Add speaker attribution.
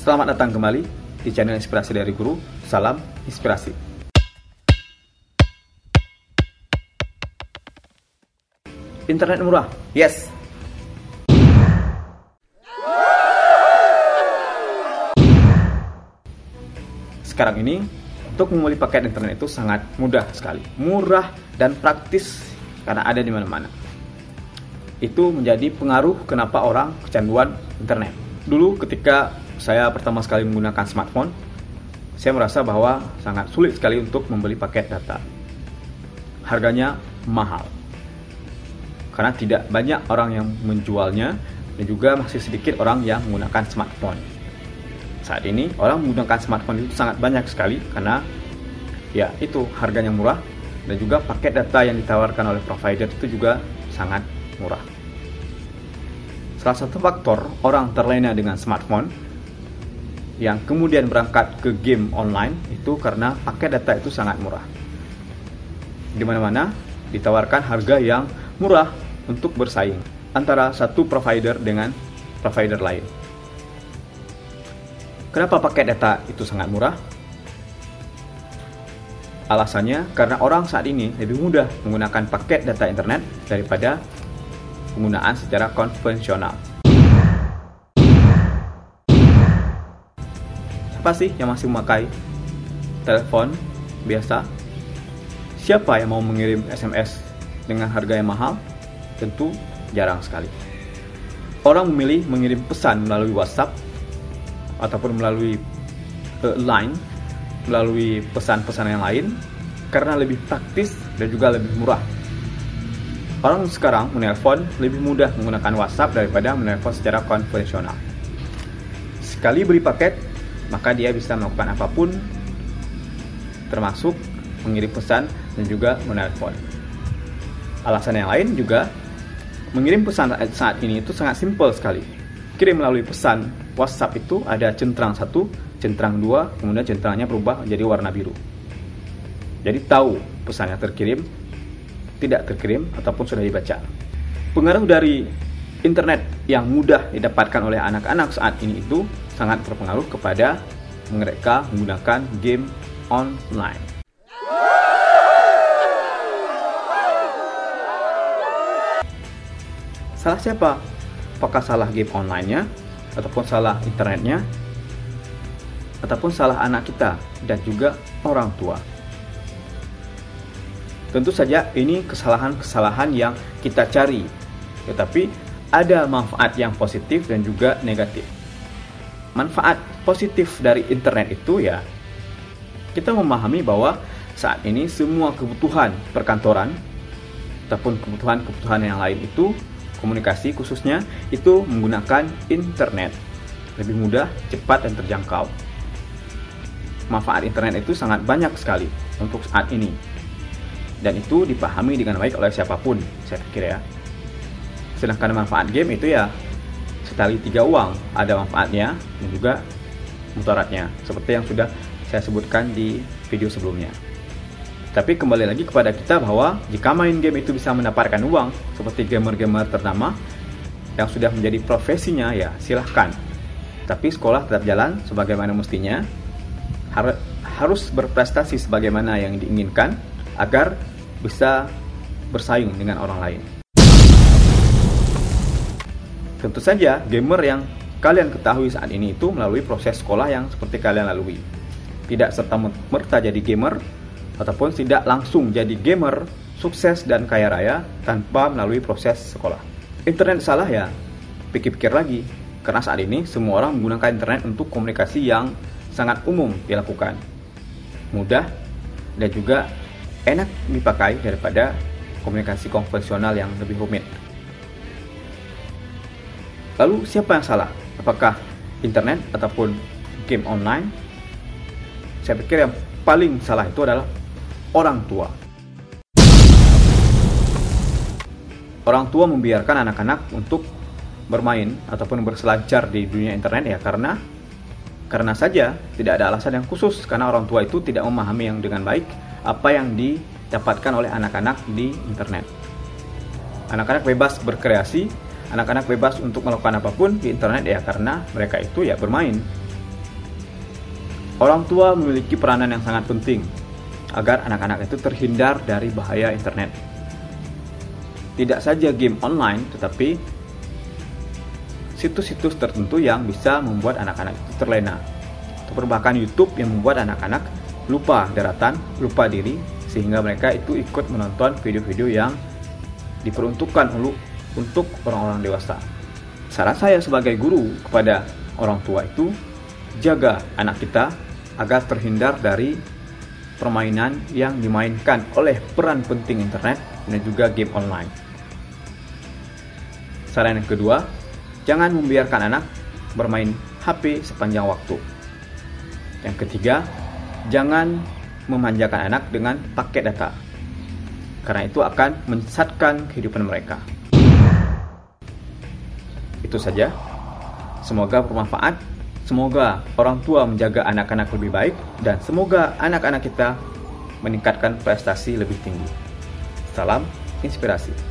Speaker 1: Selamat datang kembali di channel Inspirasi dari Guru. Salam inspirasi. Internet murah, yes. Sekarang ini untuk membeli paket internet itu sangat mudah sekali, murah dan praktis karena ada di mana-mana. Itu menjadi pengaruh kenapa orang kecanduan internet. Dulu ketika saya pertama sekali menggunakan smartphone, saya merasa bahwa sangat sulit sekali untuk membeli paket data. Harganya mahal. Karena tidak banyak orang yang menjualnya dan juga masih sedikit orang yang menggunakan smartphone. Saat ini orang menggunakan smartphone itu sangat banyak sekali karena ya itu harganya murah dan juga paket data yang ditawarkan oleh provider itu juga sangat murah. Salah satu faktor orang terlena dengan smartphone yang kemudian berangkat ke game online itu karena paket data itu sangat murah. Di mana-mana ditawarkan harga yang murah untuk bersaing antara satu provider dengan provider lain. Kenapa paket data itu sangat murah? Alasannya karena orang saat ini lebih mudah menggunakan paket data internet daripada penggunaan secara konvensional. Sih yang masih memakai telepon biasa? Siapa yang mau mengirim SMS dengan harga yang mahal? Tentu jarang sekali. Orang memilih mengirim pesan melalui WhatsApp ataupun melalui uh, line, melalui pesan-pesan yang lain karena lebih praktis dan juga lebih murah. Orang sekarang menelpon lebih mudah menggunakan WhatsApp daripada menelpon secara konvensional. Sekali beli paket, maka dia bisa melakukan apa pun termasuk mengirim pesan dan juga menelpon. Alasan yang lain juga mengirim pesan saat ini itu sangat simpel sekali. Kirim melalui pesan WhatsApp itu ada centang satu, centang dua, kemudian centangnya berubah menjadi warna biru. Jadi tahu pesannya terkirim, tidak terkirim ataupun sudah dibaca. Pengaruh dari internet yang mudah didapatkan oleh anak-anak saat ini itu sangat berpengaruh kepada mereka menggunakan game online. Salah siapa? Apakah salah game online-nya ataupun salah internetnya ataupun salah anak kita dan juga orang tua? Tentu saja ini kesalahan-kesalahan yang kita cari. Tetapi ada manfaat yang positif dan juga negatif manfaat positif dari internet itu ya kita memahami bahwa saat ini semua kebutuhan perkantoran ataupun kebutuhan-kebutuhan yang lain itu komunikasi khususnya itu menggunakan internet lebih mudah, cepat dan terjangkau. Manfaat internet itu sangat banyak sekali untuk saat ini. Dan itu dipahami dengan baik oleh siapa pun, saya pikir ya. Sedangkan manfaat game itu ya sekali tiga uang ada manfaatnya dan juga mudaratnya seperti yang sudah saya sebutkan di video sebelumnya. Tapi kembali lagi kepada kita bahwa jika main game itu bisa mendapatkan uang seperti gamer-gamer ternama yang sudah menjadi profesinya ya silahkan. Tapi sekolah tetap jalan sebagaimana mestinya har harus berprestasi sebagaimana yang diinginkan agar bisa bersaing dengan orang lain. Tentu saja, gamer yang kalian ketahui saat ini itu melalui proses sekolah yang seperti kalian lalui. Tidak serta-merta jadi gamer, ataupun tidak langsung jadi gamer sukses dan kaya raya tanpa melalui proses sekolah. Internet salah ya? Pikir-pikir lagi, karena saat ini semua orang menggunakan internet untuk komunikasi yang sangat umum dilakukan. Mudah dan juga enak dipakai daripada komunikasi konvensional yang lebih rumit. Lalu siapa yang salah? Apakah internet ataupun game online? Saya pikir yang paling salah itu adalah orang tua. Orang tua membiarkan anak-anak untuk bermain ataupun berselancar di dunia internet ya karena karena saja tidak ada alasan yang khusus karena orang tua itu tidak memahami yang dengan baik apa yang didapatkan oleh anak-anak di internet. Anak-anak bebas berkreasi anak-anak bebas untuk melakukan apa pun di internet ya karena mereka itu ya bermain Orang tua memiliki peranan yang sangat penting agar anak-anak itu terhindar dari bahaya internet. Tidak saja game online, tetapi situs-situs tertentu yang bisa membuat anak-anak itu terlena. Atau bahkan YouTube yang membuat anak-anak lupa daratan, lupa diri, sehingga mereka itu ikut menonton video-video yang diperuntukkan untuk orang-orang dewasa. Saran saya sebagai guru kepada orang tua itu, jaga anak kita agar terhindar dari permainan yang dimainkan oleh peran penting internet dan juga game online. Saran yang kedua, jangan membiarkan anak bermain HP sepanjang waktu. Yang ketiga, jangan memanjakan anak dengan paket data. Karena itu akan menyesatkan kehidupan mereka. Itu saja. Semoga bermanfaat Semoga orang tua menjaga anak-anak lebih baik dan semoga anak-anak kita meningkatkan prestasi lebih tinggi. Salam inspirasi.